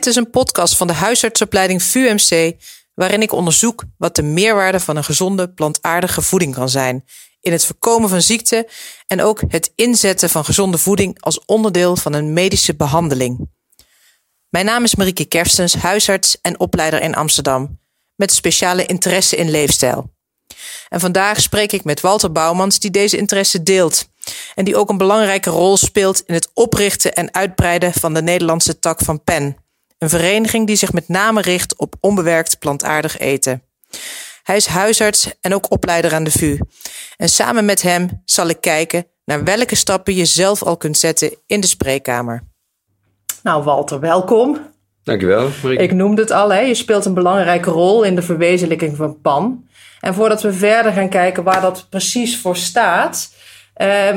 Dit is een podcast van de huisartsopleiding VUMC, waarin ik onderzoek wat de meerwaarde van een gezonde plantaardige voeding kan zijn in het voorkomen van ziekte en ook het inzetten van gezonde voeding als onderdeel van een medische behandeling. Mijn naam is Marieke Kerstens, huisarts en opleider in Amsterdam, met speciale interesse in leefstijl. En vandaag spreek ik met Walter Bouwmans, die deze interesse deelt en die ook een belangrijke rol speelt in het oprichten en uitbreiden van de Nederlandse tak van PEN, een vereniging die zich met name richt op onbewerkt plantaardig eten. Hij is huisarts en ook opleider aan de VU. En samen met hem zal ik kijken naar welke stappen je zelf al kunt zetten in de spreekkamer. Nou, Walter, welkom. Dankjewel, Marieke. Ik noemde het al, hè? je speelt een belangrijke rol in de verwezenlijking van PAN. En voordat we verder gaan kijken waar dat precies voor staat, uh,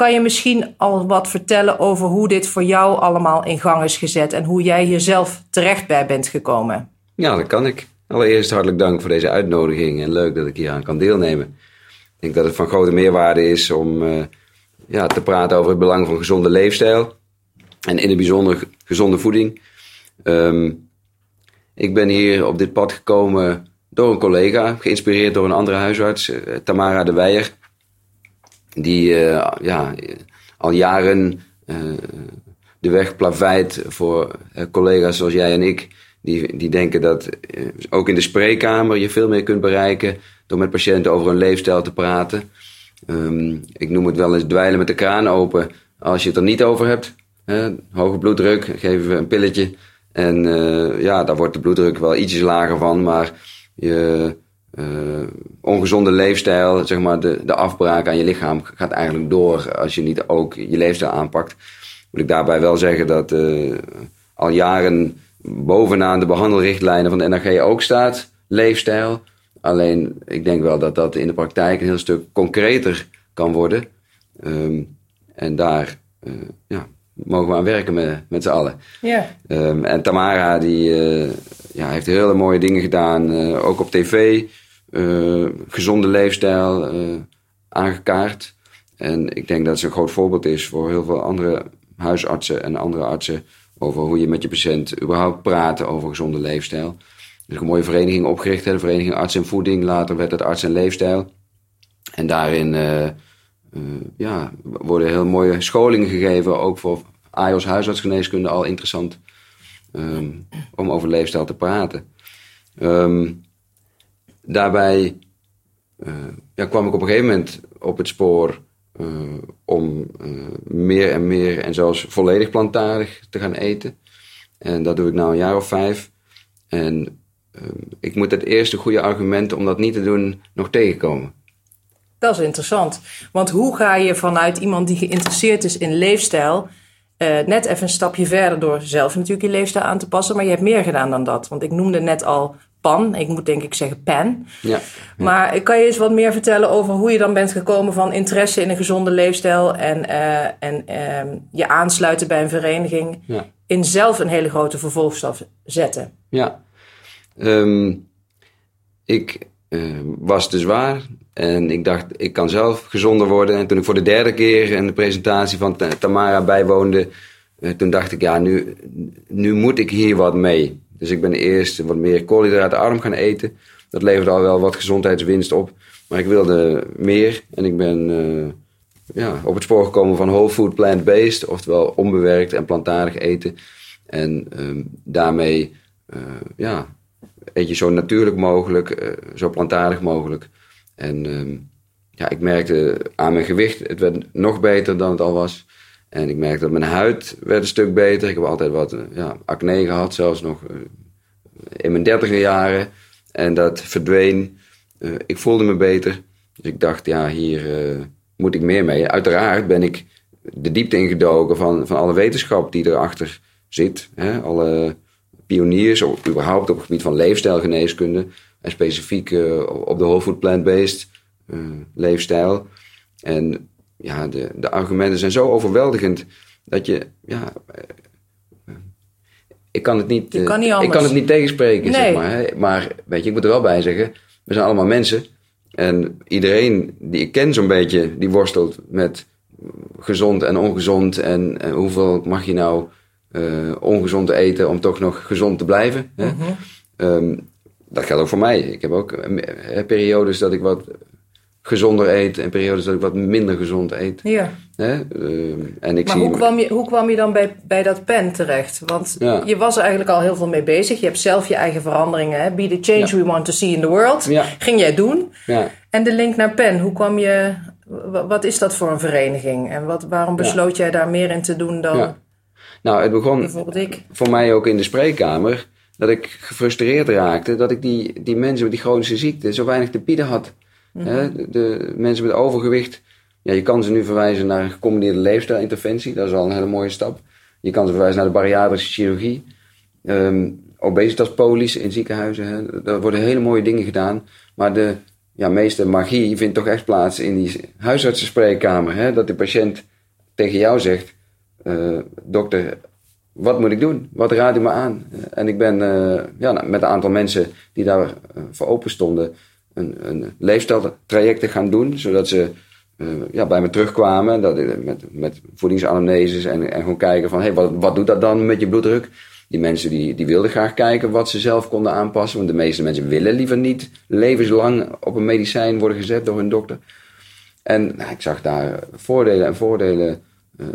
kan je misschien al wat vertellen over hoe dit voor jou allemaal in gang is gezet en hoe jij hier zelf terecht bij bent gekomen? Ja, dat kan ik. Allereerst hartelijk dank voor deze uitnodiging en leuk dat ik hier aan kan deelnemen. Ik denk dat het van grote meerwaarde is om uh, ja, te praten over het belang van gezonde leefstijl en in het bijzonder gezonde voeding. Um, ik ben hier op dit pad gekomen door een collega, geïnspireerd door een andere huisarts, uh, Tamara de Weijer die uh, ja, al jaren uh, de weg plaveit voor uh, collega's zoals jij en ik. Die, die denken dat ook in de spreekkamer je veel meer kunt bereiken door met patiënten over hun leefstijl te praten. Um, ik noem het wel eens dweilen met de kraan open als je het er niet over hebt. Hè, hoge bloeddruk, geven we een pilletje. En ja, daar wordt de bloeddruk wel ietsjes lager van, maar je uh, ongezonde leefstijl, zeg maar, de, de afbraak aan je lichaam gaat eigenlijk door als je niet ook je leefstijl aanpakt. Moet ik daarbij wel zeggen dat uh, al jaren bovenaan de behandelrichtlijnen van de NRG ook staat, leefstijl. Alleen ik denk wel dat dat in de praktijk een heel stuk concreter kan worden. Um, en daar uh, ja, mogen we aan werken met, met z'n allen. Yeah. Um, en Tamara die, ja, heeft hele mooie dingen gedaan, ook op tv. Uh, gezonde leefstijl uh, aangekaart. En ik denk dat ze een groot voorbeeld is voor heel veel andere huisartsen en andere artsen over hoe je met je patiënt überhaupt praat over gezonde leefstijl. Er is een mooie vereniging opgericht, de Vereniging Arts en Voeding. Later werd het Arts en Leefstijl. En daarin uh, ja, worden heel mooie scholingen gegeven, ook voor AIOS huisartsgeneeskunde al interessant, um, om over leefstijl te praten. Um, daarbij uh, ja, kwam ik op een gegeven moment op het spoor uh, om uh, meer en meer en zelfs volledig plantaardig te gaan eten. En dat doe ik nu een jaar of vijf. En ik moet het eerste goede argument om dat niet te doen nog tegenkomen. Dat is interessant. Want hoe ga je vanuit iemand die geïnteresseerd is in leefstijl net even een stapje verder door zelf natuurlijk je leefstijl aan te passen. Maar je hebt meer gedaan dan dat. Want ik noemde net al pan. Ik moet denk ik zeggen pen. Ja, Maar kan je eens wat meer vertellen over hoe je dan bent gekomen van interesse in een gezonde leefstijl en, uh, en uh, je aansluiten bij een vereniging ja. in zelf een hele grote vervolgstap zetten? Ja, um, ik uh, was te zwaar en ik dacht ik kan zelf gezonder worden. En toen ik voor de derde keer in de presentatie van Tamara bijwoonde, uh, toen dacht ik ja nu, nu moet ik hier wat mee. Dus ik ben eerst wat meer koolhydraatarm gaan eten. Dat leverde al wel wat gezondheidswinst op. Maar ik wilde meer. En ik ben uh, ja, op het spoor gekomen van whole food plant-based. Oftewel onbewerkt en plantaardig eten. En um, daarmee uh, ja, eet je zo natuurlijk mogelijk, uh, zo plantaardig mogelijk. En um, ja, ik merkte aan mijn gewicht, het werd nog beter dan het al was. En ik merkte dat mijn huid werd een stuk beter. Ik heb altijd wat ja, acne gehad, zelfs nog uh, in mijn dertiger jaren. En dat verdween. Uh, ik voelde me beter. Dus ik dacht, ja, hier moet ik meer mee. Uiteraard ben ik de diepte ingedoken van, van alle wetenschap die erachter zit. Hè? Alle pioniers, of überhaupt op het gebied van leefstijlgeneeskunde. En specifiek op de whole food plant-based leefstijl. En ja, de, de argumenten zijn zo overweldigend dat je, ja, ik kan het niet, je kan niet ik kan het niet tegenspreken, nee. zeg maar. Maar weet je, ik moet er wel bij zeggen, we zijn allemaal mensen. En iedereen die ik ken zo'n beetje, die worstelt met gezond en ongezond. En, en hoeveel mag je nou ongezond te eten om toch nog gezond te blijven. Hè? Ehm, dat geldt ook voor mij. Ik heb ook periodes dat ik wat gezonder eet en periodes dat ik wat minder gezond eet. Ja. Hè? Ehm, en ik maar zie... hoe, kwam je, hoe kwam je dan bij, bij dat pen terecht? Want je was er eigenlijk al heel veel mee bezig. Je hebt zelf je eigen veranderingen. Hè? Be the change we want to see in the world. Ging jij doen. Ja. En de link naar pen, hoe kwam je... Wat is dat voor een vereniging? En wat, waarom besloot jij daar meer in te doen dan nou, het begon ik? voor mij ook in de spreekkamer. Dat ik gefrustreerd raakte dat ik die, die mensen met die chronische ziekte zo weinig te bieden had. Mhm. de, mensen met overgewicht, ja, je kan ze nu verwijzen naar een gecombineerde leefstijlinterventie. Dat is al een hele mooie stap. Je kan ze verwijzen naar de bariatrische chirurgie. Um, obesitaspolies in ziekenhuizen. Hè. Daar worden hele mooie dingen gedaan. Maar de ja, meeste magie vindt toch echt plaats in die huisartsenspreekkamer. Hè. Dat de patiënt tegen jou zegt... Uh, dokter, wat moet ik doen? Wat raad u me aan? En ik ben uh, ja, nou, met een aantal mensen die daar uh, voor open stonden een, een te gaan doen, zodat ze uh, ja, bij me terugkwamen dat, met, met voedingsanamneses en, en gewoon kijken van hey, wat, wat doet dat dan met je bloeddruk? Die mensen die, die wilden graag kijken wat ze zelf konden aanpassen, want de meeste mensen willen liever niet levenslang op een medicijn worden gezet door hun dokter. En nou, ik zag daar voordelen en voordelen uh,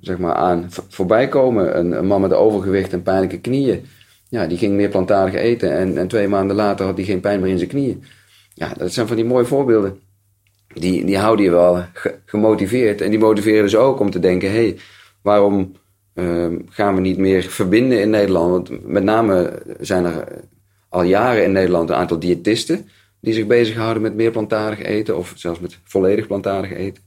zeg maar aan voorbij komen. Een, een man met overgewicht en pijnlijke knieën ja, die ging meer plantaardig eten. En, en twee maanden later had hij geen pijn meer in zijn knieën. Ja, dat zijn van die mooie voorbeelden. Die, die houden je wel gemotiveerd. En die motiveren dus ook om te denken: hé, hey, waarom uh, gaan we niet meer verbinden in Nederland? Want met name zijn er al jaren in Nederland een aantal diëtisten die zich bezighouden met meer plantaardig eten of zelfs met volledig plantaardig eten.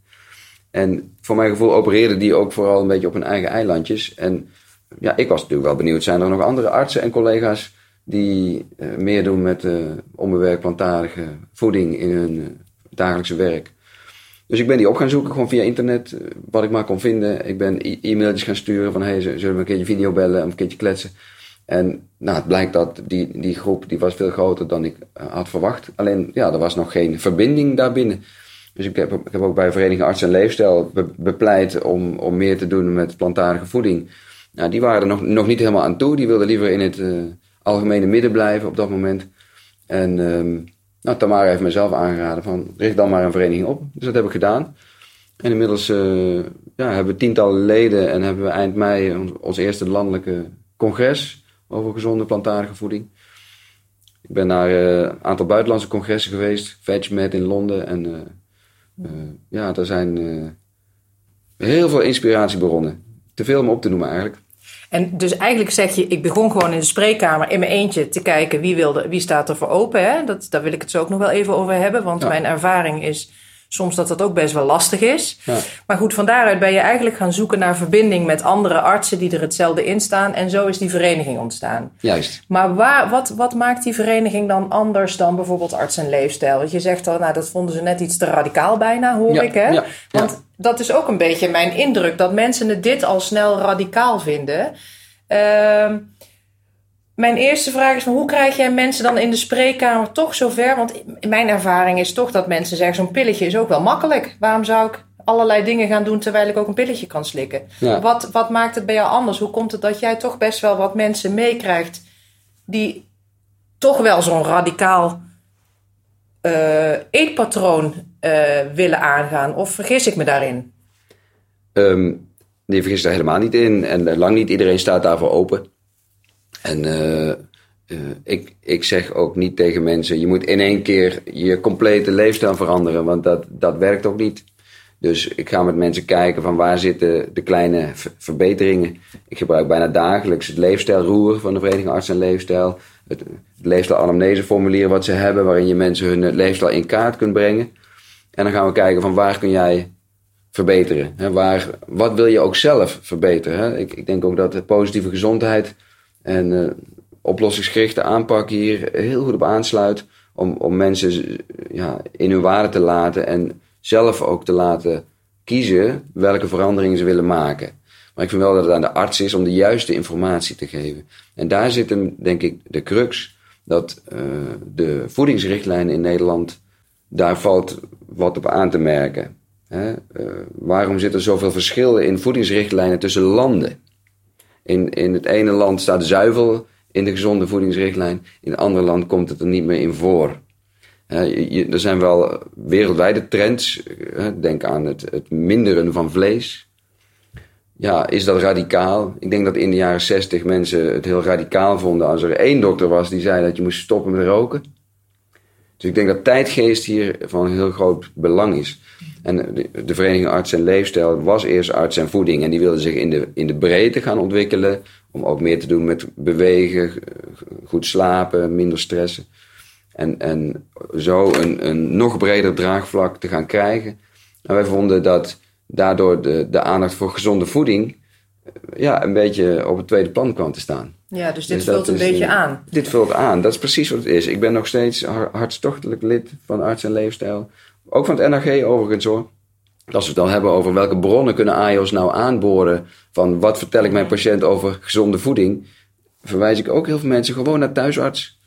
En voor mijn gevoel opereerden die ook vooral een beetje op hun eigen eilandjes. En ja, ik was natuurlijk wel benieuwd. Zijn er nog andere artsen en collega's die uh, meer doen met uh, onbewerkt plantaardige voeding in hun uh, dagelijkse werk? Dus ik ben die op gaan zoeken, gewoon via internet, wat ik maar kon vinden. Ik ben e-mailtjes gaan sturen van, hey, zullen we een keertje video bellen een keertje kletsen? En nou, het blijkt dat die, die groep die was veel groter dan ik had verwacht. Alleen, ja, er was nog geen verbinding daarbinnen. Dus ik heb, ik heb ook bij Vereniging Arts en Leefstijl bepleit om, om meer te doen met plantaardige voeding. Nou, die waren er nog, nog niet helemaal aan toe. Die wilden liever in het uh, algemene midden blijven op dat moment. En um, nou, Tamara heeft mezelf aangeraden van richt dan maar een vereniging op. Dus dat heb ik gedaan. En inmiddels uh, ja, hebben we tientallen leden en hebben we eind mei ons, eerste landelijke congres over gezonde plantaardige voeding. Ik ben naar uh, een aantal buitenlandse congressen geweest, VegMed in Londen. En ja, er zijn heel veel inspiratiebronnen. Te veel om op te noemen eigenlijk. En dus eigenlijk zeg je, ik begon gewoon in de spreekkamer in mijn eentje te kijken wie, wilde, wie staat er voor open. Hè? Dat, daar wil ik het zo ook nog wel even over hebben. Want mijn ervaring is soms dat dat ook best wel lastig is. Ja. Maar goed, van daaruit ben je eigenlijk gaan zoeken naar verbinding met andere artsen die er hetzelfde in staan. En zo is die vereniging ontstaan. Juist. Maar waar, wat, wat maakt die vereniging dan anders dan bijvoorbeeld arts en leefstijl? Want je zegt al, nou dat vonden ze net iets te radicaal bijna, hoor ik. Hè? Ja, Want dat is ook een beetje mijn indruk, dat mensen het dit al snel radicaal vinden. Uh, mijn eerste vraag is: hoe krijg jij mensen dan in de spreekkamer toch zover? Want mijn ervaring is toch dat mensen zeggen: zo'n pilletje is ook wel makkelijk. Waarom zou ik allerlei dingen gaan doen terwijl ik ook een pilletje kan slikken? Wat, wat maakt het bij jou anders? Hoe komt het dat jij toch best wel wat mensen meekrijgt die toch wel zo'n radicaal uh, eetpatroon uh, willen aangaan? Of vergis ik me daarin? Um, nee, vergis daar helemaal niet in. En lang niet iedereen staat daarvoor open. En uh, ik, ik zeg ook niet tegen mensen: je moet in één keer je complete leefstijl veranderen, want dat, dat werkt ook niet. Dus ik ga met mensen kijken van waar zitten de kleine verbeteringen. Ik gebruik bijna dagelijks het leefstijlroer van de Vereniging Arts en Leefstijl. Het, het leefstijl-anamneseformulier wat ze hebben, waarin je mensen hun leefstijl in kaart kunt brengen. En dan gaan we kijken van waar kun jij verbeteren. Hè? Waar, wat wil je ook zelf verbeteren? Hè? Ik, ik denk ook dat de positieve gezondheid en uh, oplossingsgerichte aanpak hier heel goed op aansluit. Om, om mensen ja, in hun waarde te laten en zelf ook te laten kiezen welke veranderingen ze willen maken. Maar ik vind wel dat het aan de arts is om de juiste informatie te geven. En daar zit hem, denk ik, de crux. Dat uh, de voedingsrichtlijnen in Nederland, daar valt wat op aan te merken. Hè? Uh, waarom zit er zoveel verschil in voedingsrichtlijnen tussen landen? In, in het ene land staat zuivel in de gezonde voedingsrichtlijn. In het andere land komt het er niet meer in voor. er zijn wel wereldwijde trends. denk aan het, het minderen van vlees. Ja, is dat radicaal? Ik denk dat in de jaren 60 mensen het heel radicaal vonden als er één dokter was die zei dat je moest stoppen met roken. Dus ik denk dat tijdgeest hier van heel groot belang is. En de, Vereniging Arts en Leefstijl was eerst arts en voeding. En die wilde zich in de, in de breedte gaan ontwikkelen. Om ook meer te doen met bewegen, goed slapen, minder stressen. En, en zo een, een nog breder draagvlak te gaan krijgen. En wij vonden dat daardoor de, de aandacht voor gezonde voeding ja, een beetje op het tweede plan kwam te staan. Ja, dus dit dus vult een beetje aan. Dit vult aan, dat is precies wat het is. Ik ben nog steeds hartstochtelijk lid van Arts en Leefstijl. Ook van het NRG overigens hoor. Als we het dan hebben over welke bronnen kunnen AIOS nou aanboren... van wat vertel ik mijn patiënt over gezonde voeding... verwijs ik ook heel veel mensen gewoon naar thuisarts.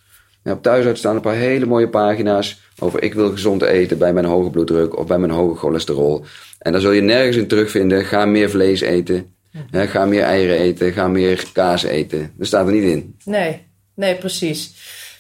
En op thuisarts staan een paar hele mooie pagina's... over ik wil gezond eten bij mijn hoge bloeddruk of bij mijn hoge cholesterol. En daar zul je nergens in terugvinden... ga meer vlees eten, ga meer eieren eten, ga meer kaas eten. Dat staat er niet in. Nee, nee, precies.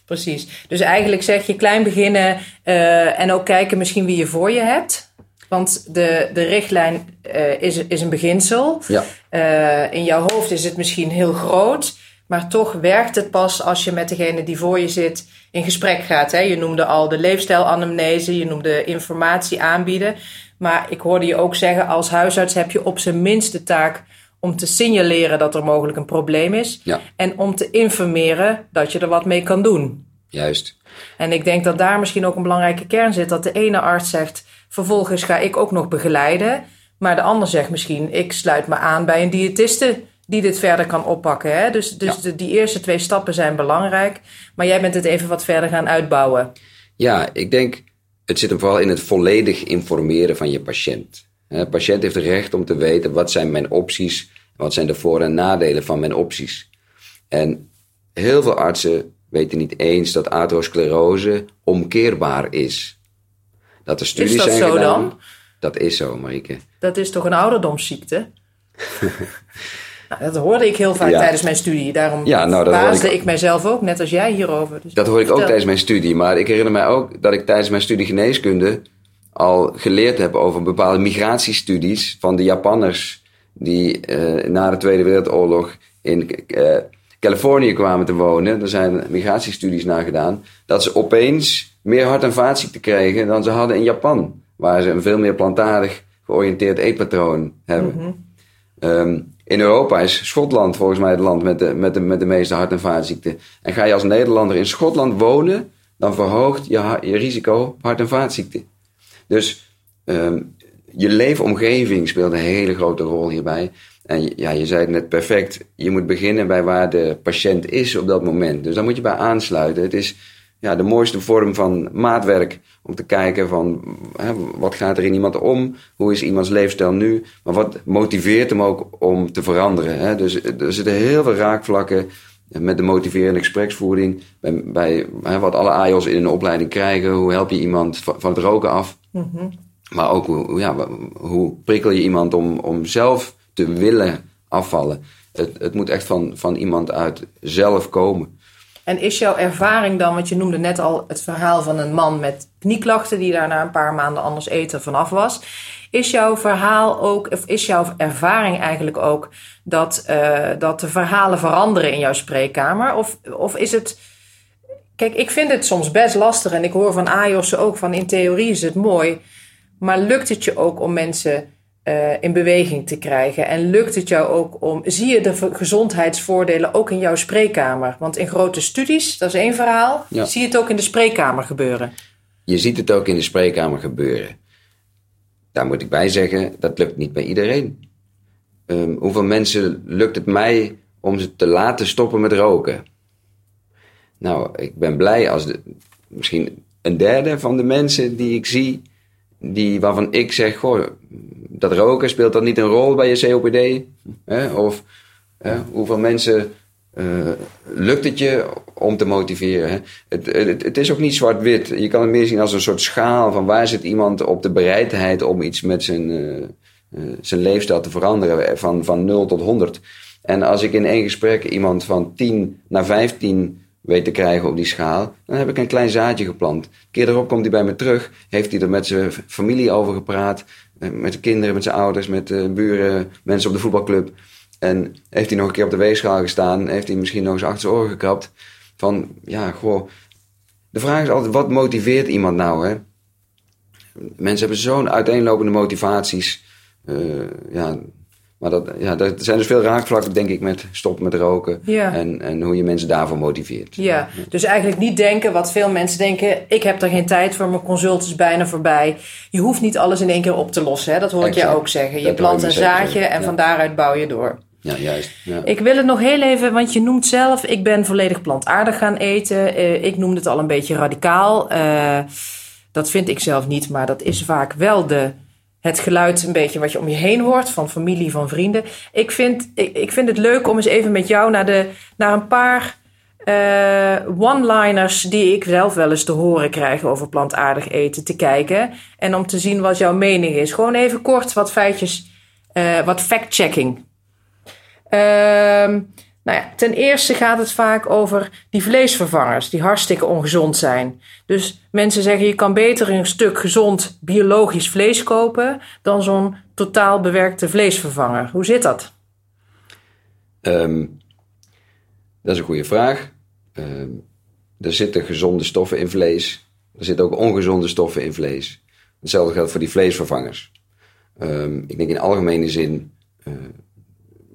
Precies. Dus eigenlijk zeg je klein beginnen uh, en ook kijken misschien wie je voor je hebt. Want de, de richtlijn uh, is, is een beginsel. Ja. Uh, in jouw hoofd is het misschien heel groot. Maar toch werkt het pas als je met degene die voor je zit in gesprek gaat. Hè? Je noemde al de leefstijlanamnese, je noemde informatie aanbieden. Maar ik hoorde je ook zeggen, als huisarts heb je op zijn minst de taak om te signaleren dat er mogelijk een probleem is. Ja. En om te informeren dat je er wat mee kan doen. Juist. En ik denk dat daar misschien ook een belangrijke kern zit. Dat de ene arts zegt, vervolgens ga ik ook nog begeleiden. Maar de ander zegt misschien, ik sluit me aan bij een diëtiste die dit verder kan oppakken. Hè? Dus, dus de, die eerste twee stappen zijn belangrijk. Maar jij bent het even wat verder gaan uitbouwen. Ja, ik denk, het zit hem vooral in het volledig informeren van je patiënt. De patiënt heeft het recht om te weten wat zijn mijn opties, wat zijn de voor- en nadelen van mijn opties. En heel veel artsen weten niet eens dat atherosclerose omkeerbaar is. Dat er studies is dat zijn zo gedaan. dan? Dat is zo, Marieke. Dat is toch een ouderdomsziekte? nou, dat hoorde ik heel vaak tijdens mijn studie. Daarom ja, nou, baasde ik... ik mijzelf ook, net als jij hierover. Dus dat hoorde ik ook tijdens mijn studie. Maar ik herinner mij ook dat ik tijdens mijn studie geneeskunde al geleerd heb over bepaalde migratiestudies van de Japanners die uh, na de Tweede Wereldoorlog in uh, Californië kwamen te wonen. Er zijn migratiestudies naar gedaan. Dat ze opeens meer hart- en vaatziekten kregen dan ze hadden in Japan. Waar ze een veel meer plantaardig georiënteerd eetpatroon hebben. Mm -hmm. um, in Europa is Schotland volgens mij het land met de, met de, met de meeste hart- en vaatziekten. En ga je als Nederlander in Schotland wonen, dan verhoogt je, je risico op hart- en vaatziekten. Dus um, je leefomgeving speelt een hele grote rol hierbij. En ja, je zei het net perfect. Je moet beginnen bij waar de patiënt is op dat moment. Dus daar moet je bij aansluiten. Het is ja, de mooiste vorm van maatwerk om te kijken van hè, wat gaat er in iemand om? Hoe is iemands leefstijl nu? Maar wat motiveert hem ook om te veranderen? Hè? Dus er zitten heel veel raakvlakken met de motiverende gespreksvoering. Bij, bij hè, wat alle AIOS in een opleiding krijgen. Hoe help je iemand van het roken af? Mm -hmm. Maar ook hoe, ja, hoe prikkel je iemand om, om zelf te willen afvallen. Het, het moet echt van, van iemand uit zelf komen. En is jouw ervaring dan, want je noemde net al het verhaal van een man met knieklachten die daar na een paar maanden anders eten vanaf was. Is jouw verhaal ook, of is jouw ervaring eigenlijk ook dat, uh, dat de verhalen veranderen in jouw spreekkamer? Of, of is het. Kijk, ik vind het soms best lastig en ik hoor van AJOS ook van in theorie is het mooi. Maar lukt het je ook om mensen uh, in beweging te krijgen? En lukt het jou ook om. Zie je de gezondheidsvoordelen ook in jouw spreekkamer? Want in grote studies, dat is één verhaal. Ja. Zie je het ook in de spreekkamer gebeuren? Je ziet het ook in de spreekkamer gebeuren. Daar moet ik bij zeggen, dat lukt niet bij iedereen. Um, hoeveel mensen lukt het mij om ze te laten stoppen met roken? Nou, ik ben blij als de, misschien een derde van de mensen die ik zie die, waarvan ik zeg, goh, dat roken speelt dat niet een rol bij je COPD? Of hoeveel mensen uh, lukt het je om te motiveren? Het, het, is ook niet zwart-wit. Je kan het meer zien als een soort schaal van waar zit iemand op de bereidheid om iets met zijn, uh, uh, zijn leefstijl te veranderen, van, van 0 tot 100. En als ik in één gesprek iemand van 10 naar 15 weet te krijgen op die schaal, dan heb ik een klein zaadje geplant. Een keer erop komt hij bij me terug, heeft hij er met zijn familie over gepraat, eh, met de kinderen, met zijn ouders, met buren, mensen op de voetbalclub. En heeft hij nog een keer op de weegschaal gestaan, heeft hij misschien nog eens achter zijn oren gekrapt. Van, ja, goh. De vraag is altijd, wat motiveert iemand nou, hè? Mensen hebben zo'n uiteenlopende motivaties. Uh, ja, maar dat, ja, er zijn dus veel raakvlakken, denk ik, met stoppen met roken. En, en hoe je mensen daarvoor motiveert. Ja, dus eigenlijk niet denken wat veel mensen denken. Ik heb er geen tijd voor, mijn consult is bijna voorbij. Je hoeft niet alles in één keer op te lossen. Hè? Dat hoor ik je ook zeggen. Je plant een zaadje en van daaruit bouw je door. Ja, juist. Ja. Ik wil het nog heel even, want je noemt zelf... ik ben volledig plantaardig gaan eten. Uh, ik noemde het al een beetje radicaal. Uh, dat vind ik zelf niet, maar dat is vaak wel de het geluid een beetje wat je om je heen hoort, van familie, van vrienden. Ik vind, ik, vind het leuk om eens even met jou naar, de, naar een paar uh, one-liners die ik zelf wel eens te horen krijg over plantaardig eten te kijken. En om te zien wat jouw mening is. Gewoon even kort wat feitjes, wat fact-checking. Ehm nou ja, ten eerste gaat het vaak over die vleesvervangers die hartstikke ongezond zijn. Dus mensen zeggen je kan beter een stuk gezond biologisch vlees kopen dan zo'n totaal bewerkte vleesvervanger. Hoe zit dat? Um, dat is een goede vraag. Um, er zitten gezonde stoffen in vlees. Er zitten ook ongezonde stoffen in vlees. Hetzelfde geldt voor die vleesvervangers. Um, ik denk in algemene zin uh,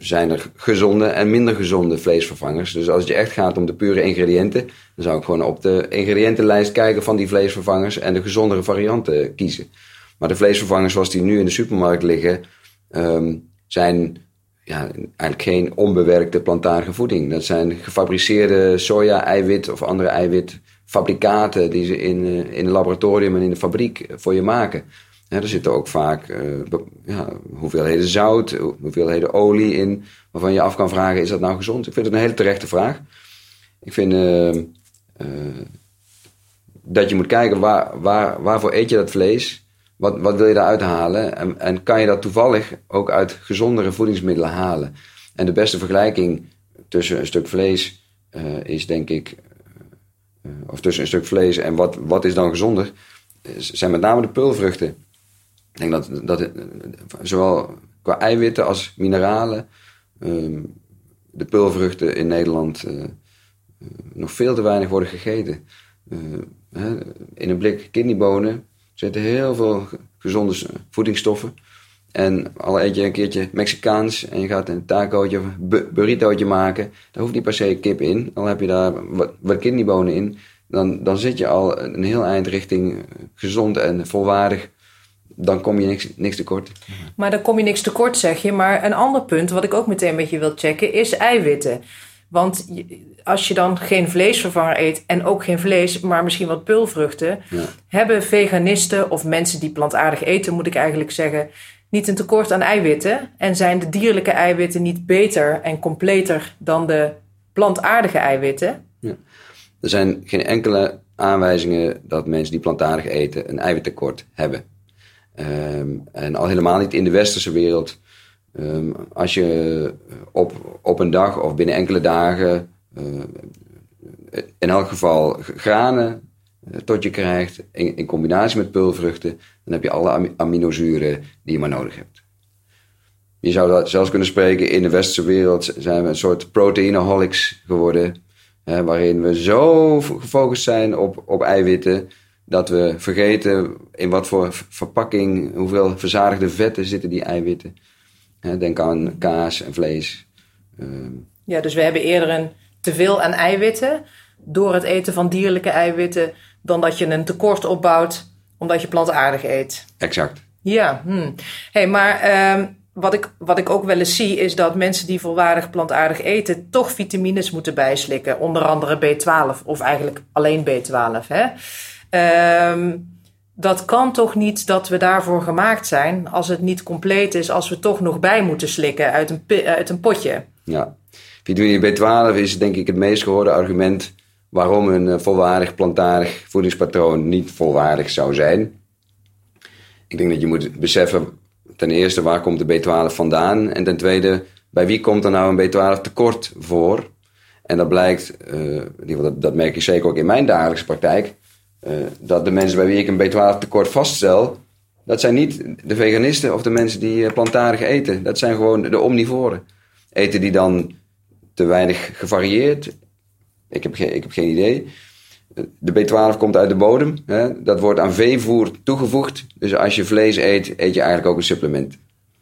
zijn er gezonde en minder gezonde vleesvervangers. Dus als het je echt gaat om de pure ingrediënten, dan zou ik gewoon op de ingrediëntenlijst kijken van die vleesvervangers en de gezondere varianten kiezen. Maar de vleesvervangers zoals die nu in de supermarkt liggen, um, zijn ja, eigenlijk geen onbewerkte plantaardige voeding. Dat zijn gefabriceerde soja-eiwit of andere eiwitfabrikaten die ze in, uh, in een laboratorium en in de fabriek voor je maken er zitten ook vaak uh, ja, hoeveelheden zout, hoeveelheden olie in, waarvan je af kan vragen: is dat nou gezond? Ik vind het een hele terechte vraag. Ik vind uh, uh, dat je moet kijken waar, waar, waarvoor eet je dat vlees? Wat, wat wil je daaruit halen? En, en kan je dat toevallig ook uit gezondere voedingsmiddelen halen? En de beste vergelijking tussen een stuk vlees is denk ik, of tussen een stuk vlees en wat, wat is dan gezonder, zijn met name de peulvruchten. Ik denk dat, dat zowel qua eiwitten als mineralen um, de peulvruchten in Nederland uh, nog veel te weinig worden gegeten. Hè, in een blik kidneybonen zitten heel veel gezonde voedingsstoffen. En al eet je een keertje Mexicaans en je gaat een tacootje of burritootje maken, daar hoeft niet per se kip in. Al heb je daar wat, wat kidneybonen in, dan, dan zit je al een heel eind richting gezond en volwaardig dan kom je niks, niks tekort. Maar dan kom je niks tekort, zeg je. Maar een ander punt wat ik ook meteen met je wil checken is eiwitten. Want als je dan geen vleesvervanger eet en ook geen vlees, maar misschien wat pulvruchten, hebben veganisten of mensen die plantaardig eten, moet ik eigenlijk zeggen, niet een tekort aan eiwitten? En zijn de dierlijke eiwitten niet beter en completer dan de plantaardige eiwitten? Ja. Er zijn geen enkele aanwijzingen dat mensen die plantaardig eten een eiwittekort hebben. Um, en al helemaal niet in de westerse wereld. Um, als je op, op een dag of binnen enkele dagen uh, in elk geval granen uh, tot je krijgt in, in, combinatie met peulvruchten, dan heb je alle aminozuren die je maar nodig hebt. Je zou zelfs kunnen spreken, in de westerse wereld zijn we een soort proteinaholics geworden, hè, waarin we zo gefocust zijn op, op eiwitten dat we vergeten in wat voor verpakking, hoeveel verzadigde vetten zitten die eiwitten. Denk aan kaas en vlees. Ehm, ja, dus we hebben eerder een teveel aan eiwitten door het eten van dierlijke eiwitten dan dat je een tekort opbouwt omdat je plantaardig eet. Exact. Ja, hm. hey, maar ehm, wat, ik, wat ik ook wel eens zie is dat mensen die volwaardig plantaardig eten toch vitamines moeten bijslikken. Onder andere B12 of eigenlijk alleen B12. Hè? Um, dat kan toch niet dat we daarvoor gemaakt zijn als het niet compleet is, als we toch nog bij moeten slikken uit een, uit een potje. Ja, vitamine B12 is denk ik het meest gehoorde argument waarom een eh, volwaardig plantaardig voedingspatroon niet volwaardig zou zijn. Ik denk dat je moet beseffen, ten eerste, waar komt de B12 vandaan? En ten tweede, bij wie komt er nou een B12 tekort voor? En dat blijkt, geval dat, dat, merk ik zeker ook in mijn dagelijkse praktijk, dat de mensen bij wie ik een B12 tekort vaststel, dat zijn niet de veganisten of de mensen die plantaardig eten. Dat zijn gewoon de omnivoren. Eten die dan te weinig gevarieerd? Ik heb, geen, ik heb geen idee. De B12 komt uit de bodem. Hè? Dat wordt aan veevoer toegevoegd. Dus als je vlees eet, eet je eigenlijk ook een supplement.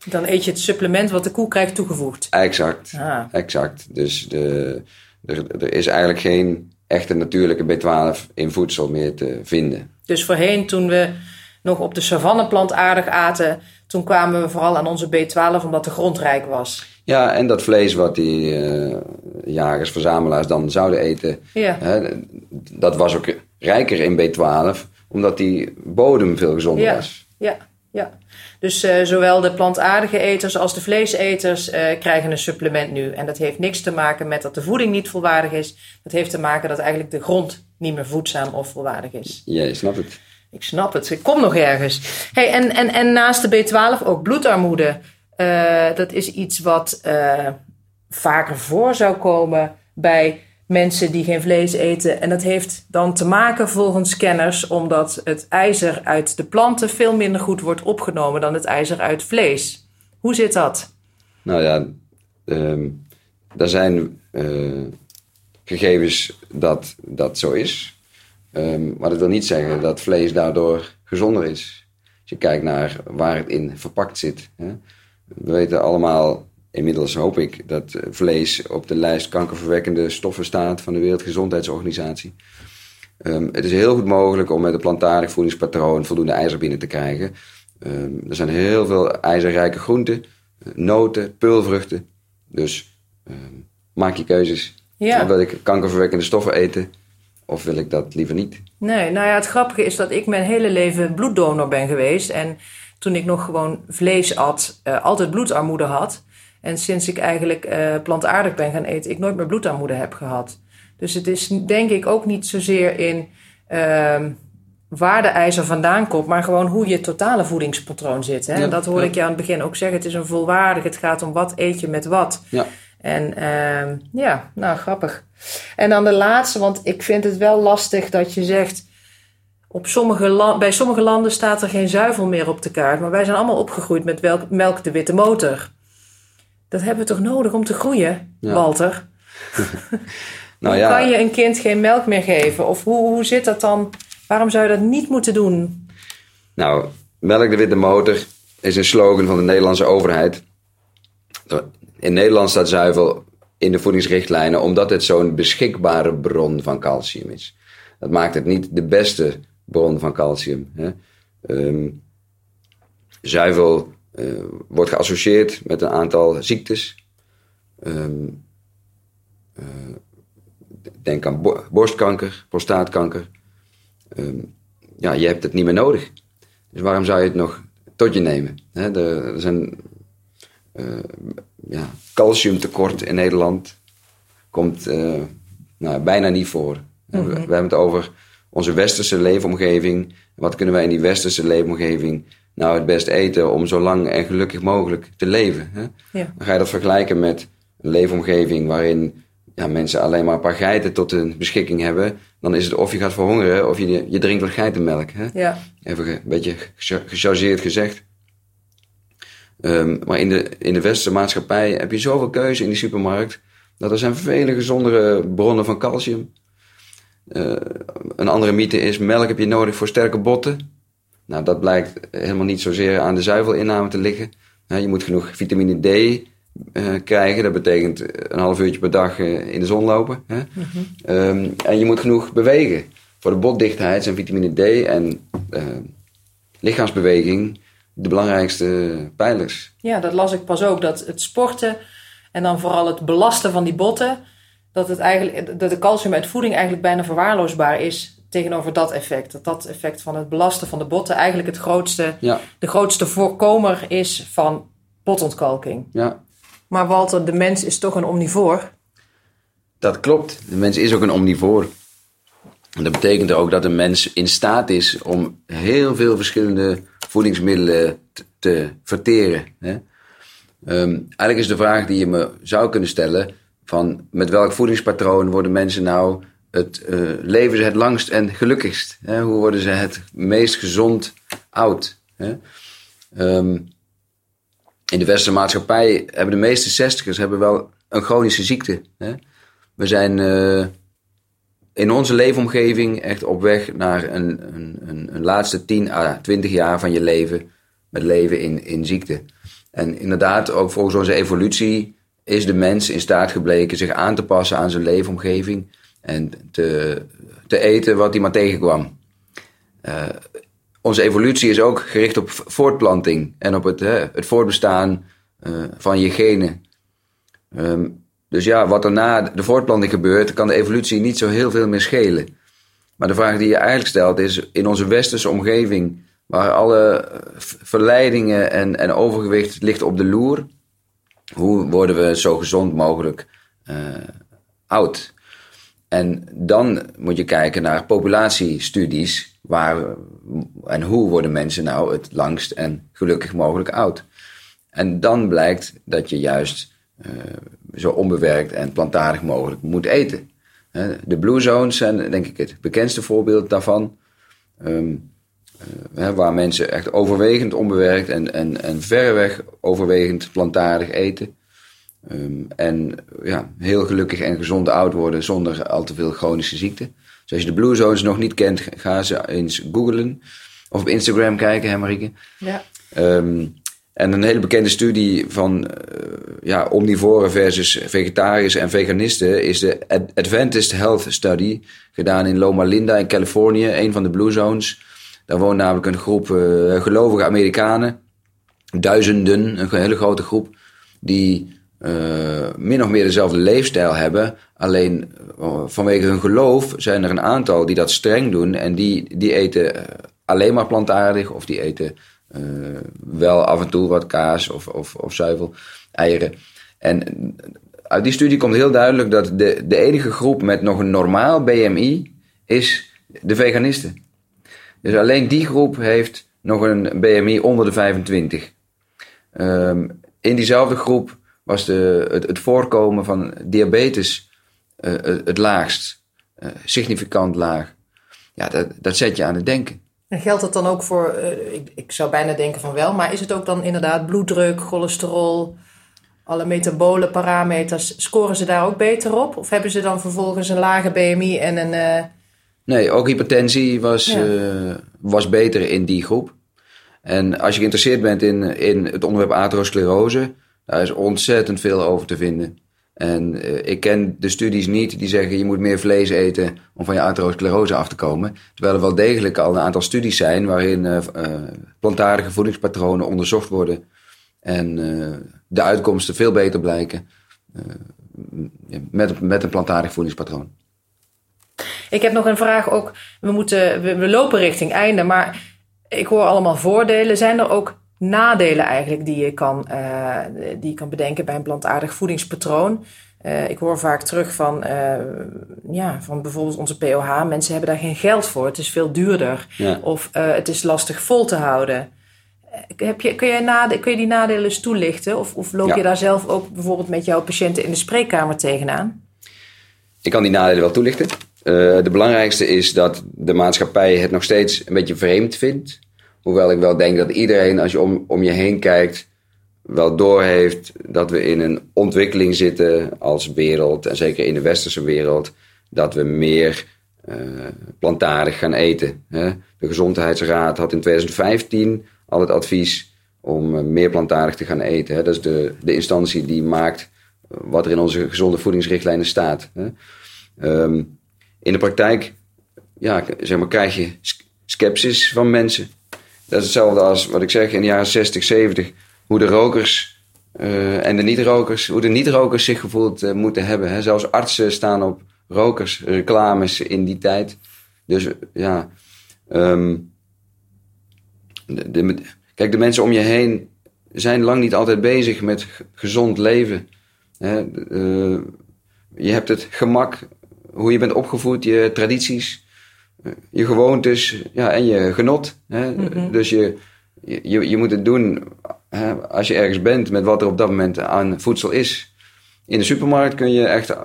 Dan eet je het supplement wat de koe krijgt toegevoegd. Exact. Ah. Exact. Dus de, er, er is eigenlijk geen echte natuurlijke B12 in voedsel meer te vinden. Dus voorheen, toen we nog op de savanne plantaardig aten, toen kwamen we vooral aan onze B12 omdat de grond rijk was. Ja, en dat vlees wat die uh, jagers, verzamelaars dan zouden eten, ja. hè, dat was ook rijker in B12, omdat die bodem veel gezonder ja. was. Ja, ja. Dus uh, zowel de plantaardige eters als de vleeseters uh, krijgen een supplement nu. En dat heeft niks te maken met dat de voeding niet volwaardig is. Dat heeft te maken dat eigenlijk de grond niet meer voedzaam of volwaardig is. Ja, je snapt het. Ik snap het. Ik kom nog ergens. Hey, en, en, en naast de B12 ook bloedarmoede. Uh, dat is iets wat vaker voor zou komen bij mensen die geen vlees eten. En dat heeft dan te maken volgens kenners omdat het ijzer uit de planten veel minder goed wordt opgenomen dan het ijzer uit vlees. Hoe zit dat? Nou ja, um, er zijn uh, gegevens dat dat zo is. Um, maar dat wil niet zeggen dat vlees daardoor gezonder is. Als je kijkt naar waar het in verpakt zit. Hè. We weten allemaal inmiddels hoop ik dat vlees op de lijst kankerverwekkende stoffen staat van de Wereldgezondheidsorganisatie. Um, het is heel goed mogelijk om met een plantaardig voedingspatroon voldoende ijzer binnen te krijgen. Um, er zijn heel veel ijzerrijke groenten, noten, peulvruchten. Dus um, maak je keuzes. Ja. Wil ik kankerverwekkende stoffen eten of wil ik dat liever niet? Nee, nou ja, het grappige is dat ik mijn hele leven bloeddonor ben geweest. En toen ik nog gewoon vlees at, uh, altijd bloedarmoede had. En sinds ik eigenlijk uh, plantaardig ben gaan eten, ik nooit meer bloedarmoede heb gehad. Dus het is denk ik ook niet zozeer in uh, waar de ijzer vandaan komt, maar gewoon hoe je totale voedingspatroon zit. Hè? Ja, en dat hoorde ja. ik je aan het begin ook zeggen. Het is een volwaardig, het gaat om wat eet je met wat. Ja. En uh, ja, nou grappig. En dan de laatste, want ik vind het wel lastig dat je zegt. Op sommige bij sommige landen staat er geen zuivel meer op de kaart. Maar wij zijn allemaal opgegroeid met welk, melk de witte motor. Dat hebben we toch nodig om te groeien, Ja. Walter? Nou hoe ja, kan je een kind geen melk meer geven? Of hoe, hoe zit dat dan? Waarom zou je dat niet moeten doen? Nou, melk de witte motor is een slogan van de Nederlandse overheid. In Nederland staat zuivel in de voedingsrichtlijnen omdat het zo'n beschikbare bron van calcium is. Dat maakt het niet de beste bron van calcium. Hè. Um, zuivel uh, wordt geassocieerd met een aantal ziektes. Um, uh, denk aan bo borstkanker, prostaatkanker. Um, ja, je hebt het niet meer nodig. Dus waarom zou je het nog tot je nemen? Er, er zijn uh, ja, calciumtekort in Nederland. Komt uh, nou, bijna niet voor. Mm -hmm. we, we, hebben het over onze westerse leefomgeving. Wat kunnen wij in die westerse leefomgeving nou het best eten om zo lang en gelukkig mogelijk te leven? Hè? Ja. Dan ga je dat vergelijken met een leefomgeving waarin ja, mensen alleen maar een paar geiten tot hun beschikking hebben, dan is het of je gaat verhongeren of je, je drinkt wat geitenmelk. Hè? Ja. Even een beetje gechargeerd gezegd. Um, maar in de, in de westerse maatschappij heb je zoveel keuze in die supermarkt, dat er zijn vele gezondere bronnen van calcium. Uh, een andere mythe is, melk heb je nodig voor sterke botten. Nou, dat blijkt helemaal niet zozeer aan de zuivelinname te liggen. je moet genoeg vitamine D uh, krijgen. Dat betekent een half uurtje per dag uh, in de zon lopen. Mm -hmm. um, en je moet genoeg bewegen. Voor de botdichtheid zijn vitamine D en uh, lichaamsbeweging de belangrijkste pijlers. Ja, dat las ik pas ook. Dat het sporten en dan vooral het belasten van die botten... dat, het eigenlijk, dat de calcium uit voeding eigenlijk bijna verwaarloosbaar is tegenover dat effect. Dat dat effect van het belasten van de botten eigenlijk het grootste, ja. de grootste voorkomer is van botontkalking. Ja. Maar Walter, de mens is toch een omnivoor? Dat klopt. De mens is ook een omnivoor. En dat betekent ook dat een mens in staat is om heel veel verschillende voedingsmiddelen te, te verteren. Hè? Ehm, eigenlijk is de vraag die je me zou kunnen stellen: van met welk voedingspatroon worden mensen nou het uh, leven ze het langst en gelukkigst? Hè? Hoe worden ze het meest gezond oud? Hè? Ehm, in de westerse maatschappij hebben de meeste zestigers hebben wel een chronische ziekte. Hè? We zijn uh, in onze leefomgeving echt op weg naar een, een, een, laatste 10 à 20 jaar van je leven met leven in, in ziekte. En inderdaad, ook volgens onze evolutie is de mens in staat gebleken zich aan te passen aan zijn leefomgeving en te, te eten wat hij maar tegenkwam. Uh, onze evolutie is ook gericht op voortplanting en op het, het voortbestaan uh, van je genen. Um, dus ja, wat er na de voortplanting gebeurt, kan de evolutie niet zo heel veel meer schelen. Maar de vraag die je eigenlijk stelt is: in onze westerse omgeving, waar alle verleidingen en, en overgewicht ligt op de loer, hoe worden we zo gezond mogelijk oud? En dan moet je kijken naar populatiestudies. Waar en hoe worden mensen nou het langst en gelukkig mogelijk oud? En dan blijkt dat je juist uh, zo onbewerkt en plantaardig mogelijk moet eten. De Blue Zones zijn denk ik het bekendste voorbeeld daarvan. Um, uh, waar mensen echt overwegend onbewerkt en, en, en verreweg overwegend plantaardig eten. Um, en ja, heel gelukkig en gezond oud worden zonder al te veel chronische ziekten. Dus als je de Blue Zones nog niet kent, ga ze eens googlen. Of op Instagram kijken, hè Marieke? Ja. Um, en een hele bekende studie van uh, ja, omnivoren versus vegetariërs en veganisten is de Adventist Health Study, gedaan in Loma Linda in Californië, een van de Blue Zones. Daar woont namelijk een groep uh, gelovige Amerikanen, duizenden, een hele grote groep, die uh, min of meer dezelfde leefstijl hebben. Alleen vanwege hun geloof zijn er een aantal die dat streng doen en die, die eten alleen maar plantaardig of die eten wel af en toe wat kaas of, of, of zuivel, eieren. En uit die studie komt heel duidelijk dat de, de enige groep met nog een normaal BMI is de veganisten. Dus alleen die groep heeft nog een BMI onder de 25. Um, in diezelfde groep was de, het, het voorkomen van diabetes uh, het laagst. Uh, significant laag. Ja, dat, dat zet je aan het denken. En geldt dat dan ook voor, uh, ik, ik zou bijna denken van wel, maar is het ook dan inderdaad bloeddruk, cholesterol, alle metabole parameters, scoren ze daar ook beter op? Of hebben ze dan vervolgens een lage BMI en een. Nee, ook hypertensie was, ja. was beter in die groep. En als je geïnteresseerd bent in, in het onderwerp atherosclerose, daar is ontzettend veel over te vinden. En uh, ik ken de studies niet die zeggen je moet meer vlees eten om van je atherosclerose af te komen. Terwijl er wel degelijk al een aantal studies zijn waarin uh, plantaardige voedingspatronen onderzocht worden. En de uitkomsten veel beter blijken met, met een plantaardig voedingspatroon. Ik heb nog een vraag ook. We, moeten, we lopen richting einde, maar ik hoor allemaal voordelen. Zijn er ook nadelen eigenlijk die je kan, uh, die je kan bedenken bij een plantaardig voedingspatroon. Uh, ik hoor vaak terug van, uh, ja, van bijvoorbeeld onze POH. Mensen hebben daar geen geld voor. Het is veel duurder. Ja. Of het is lastig vol te houden. Heb je, kun, nade, kun je die nadelen eens toelichten? Of, of loop ja. je daar zelf ook bijvoorbeeld met jouw patiënten in de spreekkamer tegenaan? Ik kan die nadelen wel toelichten. de belangrijkste is dat de maatschappij het nog steeds een beetje vreemd vindt Hoewel ik wel denk dat iedereen, als je om, om je heen kijkt, wel doorheeft dat we in een ontwikkeling zitten als wereld, en zeker in de westerse wereld, dat we meer uh, plantaardig gaan eten. Hè? De Gezondheidsraad had in 2015 al het advies om uh, meer plantaardig te gaan eten. Hè? Dat is de, de instantie die maakt wat er in onze gezonde voedingsrichtlijnen staat. Hè? Um, in de praktijk ja, zeg maar, krijg je sceptisch van mensen. Dat is hetzelfde als wat ik zeg in de jaren 60, 70. Hoe de rokers uh, en de niet-rokers, hoe de niet-rokers zich gevoeld uh, moeten hebben. Hè. Zelfs artsen staan op rokersreclames in die tijd. Dus ja, de, kijk, de mensen om je heen zijn lang niet altijd bezig met gezond leven. Hè. Uh, je hebt het gemak, hoe je bent opgevoed, je tradities je gewoontes ja, en je genot. Hè? Mm -hmm. Dus je, je, je moet het doen hè, als je ergens bent met wat er op dat moment aan voedsel is. In de supermarkt kun je echt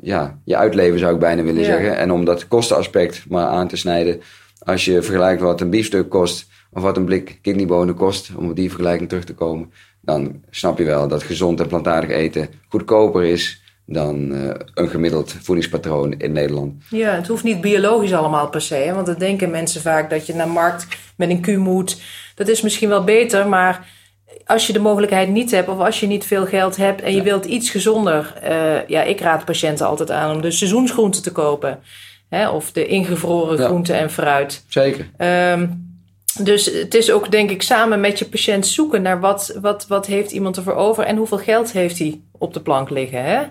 ja, je uitleven, zou ik bijna willen Ja. zeggen. En om dat kostenaspect maar aan te snijden. Als je vergelijkt wat een biefstuk kost of wat een blik kidneybonen kost, om op die vergelijking terug te komen, dan snap je wel dat gezond en plantaardig eten goedkoper is dan eh, een gemiddeld voedingspatroon in Nederland. Ja, het hoeft niet biologisch allemaal per se. Hè? Want dan denken mensen vaak dat je naar markt met een Q moet. Dat is misschien wel beter, maar als je de mogelijkheid niet hebt... of als je niet veel geld hebt en je wilt iets gezonder... eh, ja, ik raad patiënten altijd aan om de seizoensgroenten te kopen. Hè? Of de ingevroren Ja. groenten en fruit. Zeker. Ehm, dus het is ook, denk ik, samen met je patiënt zoeken naar wat, wat, wat heeft iemand ervoor over en hoeveel geld heeft hij op de plank liggen. Hè?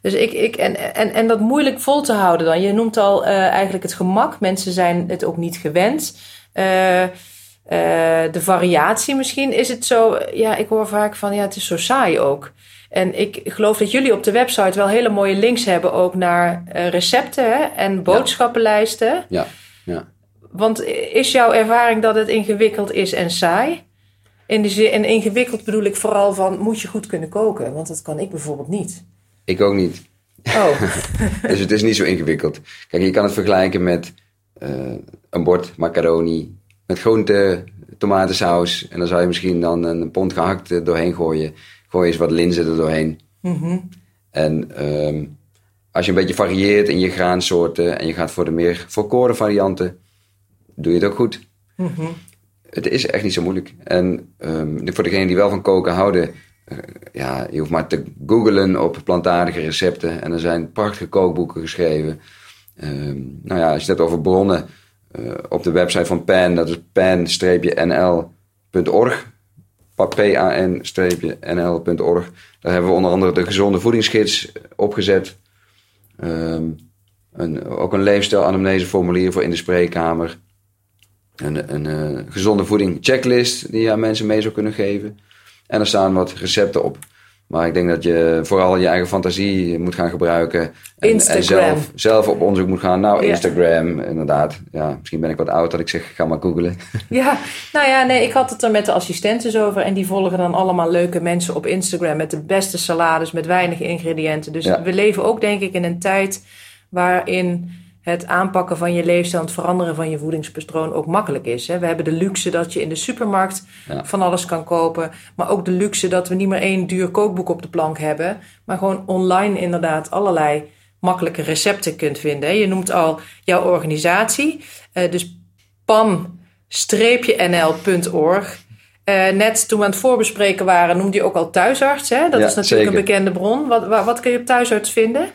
Dus ik, ik, en, en, en dat moeilijk vol te houden dan. Je noemt al eh, eigenlijk het gemak. Mensen zijn het ook niet gewend. Eh, eh, de variatie misschien is het zo. Ja, ik hoor vaak van ja, het is zo saai ook. En ik geloof dat jullie op de website wel hele mooie links hebben ook naar recepten hè, en boodschappenlijsten. Ja, ja. Want is jouw ervaring dat het ingewikkeld is en saai? In de zin, en ingewikkeld bedoel ik vooral van, moet je goed kunnen koken? Want dat kan ik bijvoorbeeld niet. Ik ook niet. Oh, Dus het is niet zo ingewikkeld. Kijk, je kan het vergelijken met eh, een bord macaroni met groente, tomatensaus. En dan zou je misschien dan een pond gehakt er doorheen gooien. Gooi eens wat linzen er doorheen. En ehm, als je een beetje varieert in je graansoorten en je gaat voor de meer volkoren varianten, doe je het ook goed. Het is echt niet zo moeilijk. En ehm, voor degenen die wel van koken houden, eh, ja, je hoeft maar te googlen op plantaardige recepten. En er zijn prachtige kookboeken geschreven. Ehm, nou ja, als je het hebt over bronnen, eh, op de website van PAN, dat is pan-nl.org. pan-nl.org. Daar hebben we onder andere de gezonde voedingsgids opgezet. Een, ook een leefstijl-anamneseformulier voor in de spreekkamer. Een, een eh, gezonde voeding checklist die je aan mensen mee zou kunnen geven. En er staan wat recepten op. Maar ik denk dat je vooral je eigen fantasie moet gaan gebruiken. En, en zelf, zelf op onderzoek moet gaan. Nou, Ja. Instagram, inderdaad. Ja, misschien ben ik wat oud dat ik zeg, ga maar googlen. ja. Nou ja, nee, ik had het er met de assistentes over. En die volgen dan allemaal leuke mensen op Instagram met de beste salades, met weinig ingrediënten. Dus Ja. we leven ook, denk ik, in een tijd waarin het aanpakken van je leefstijl, het veranderen van je voedingspatroon ook makkelijk is. Hè? We hebben de luxe dat je in de supermarkt Ja. van alles kan kopen. Maar ook de luxe dat we niet meer één duur kookboek op de plank hebben. Maar gewoon online inderdaad allerlei makkelijke recepten kunt vinden. hè. Je noemt al jouw organisatie. eh, dus pam-nl.org. Eh, net toen we aan het voorbespreken waren, noemde je ook al thuisarts. Hè? Dat Ja, is natuurlijk zeker. een bekende bron. Wat, wat, wat kun je op thuisarts vinden?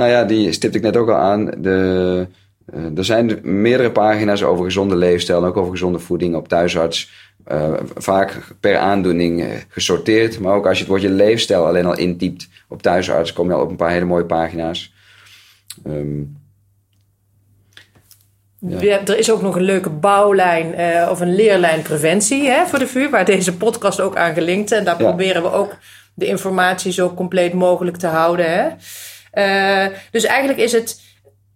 Nou ja, die stipte ik net ook al aan. De, eh, er zijn meerdere pagina's over gezonde leefstijl ook over gezonde voeding op thuisarts. Eh, vaak per aandoening eh, gesorteerd. Maar ook als je het woordje leefstijl alleen al intypt op thuisarts, kom je al op een paar hele mooie pagina's. Ehm, Ja. Er is ook nog een leuke bouwlijn of een leerlijn preventie hè, voor de vuur, waar deze podcast ook aan gelinkt. En daar Ja. proberen we ook de informatie zo compleet mogelijk te houden. Hè. Eh, dus eigenlijk is het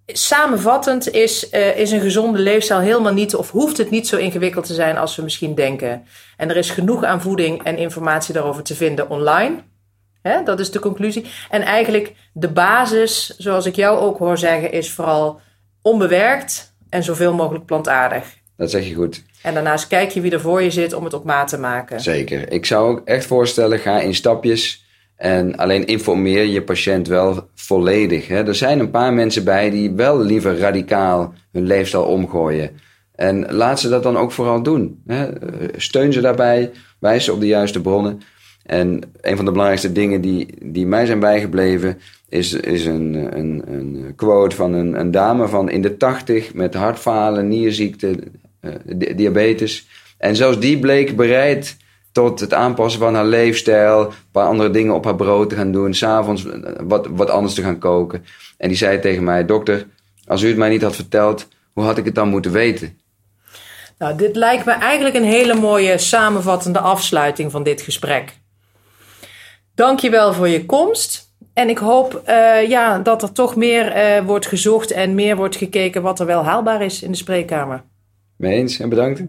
samenvattend, is, eh, is een gezonde leefstijl helemaal niet, of hoeft het niet zo ingewikkeld te zijn als we misschien denken. En er is genoeg aan voeding en informatie daarover te vinden online. Hè, dat is de conclusie. En eigenlijk de basis, zoals ik jou ook hoor zeggen, is vooral onbewerkt en zoveel mogelijk plantaardig. dat zeg je goed. En daarnaast kijk je wie er voor je zit om het op maat te maken. Zeker. Ik zou ook echt voorstellen, ga in stapjes en alleen informeer je patiënt wel volledig. Hè. Er zijn een paar mensen bij die wel liever radicaal hun leefstijl omgooien. En laat ze dat dan ook vooral doen. Hè. Steun ze daarbij, wijs ze op de juiste bronnen. En een van de belangrijkste dingen die, die mij zijn bijgebleven is, is een, een, een quote van een, een dame van in de tachtig met hartfalen, nierziekte, eh, di- diabetes. En zelfs die bleek bereid tot het aanpassen van haar leefstijl, een paar andere dingen op haar brood te gaan doen, s'avonds eh, wat, wat anders te gaan koken. En die zei tegen mij, dokter, als u het mij niet had verteld, hoe had ik het dan moeten weten? Nou, dit lijkt me eigenlijk een hele mooie samenvattende afsluiting van dit gesprek. Dankjewel voor je komst. En ik hoop eh, ja, dat er toch meer eh, wordt gezocht en meer wordt gekeken wat er wel haalbaar is in de spreekkamer. Mee eens en bedankt.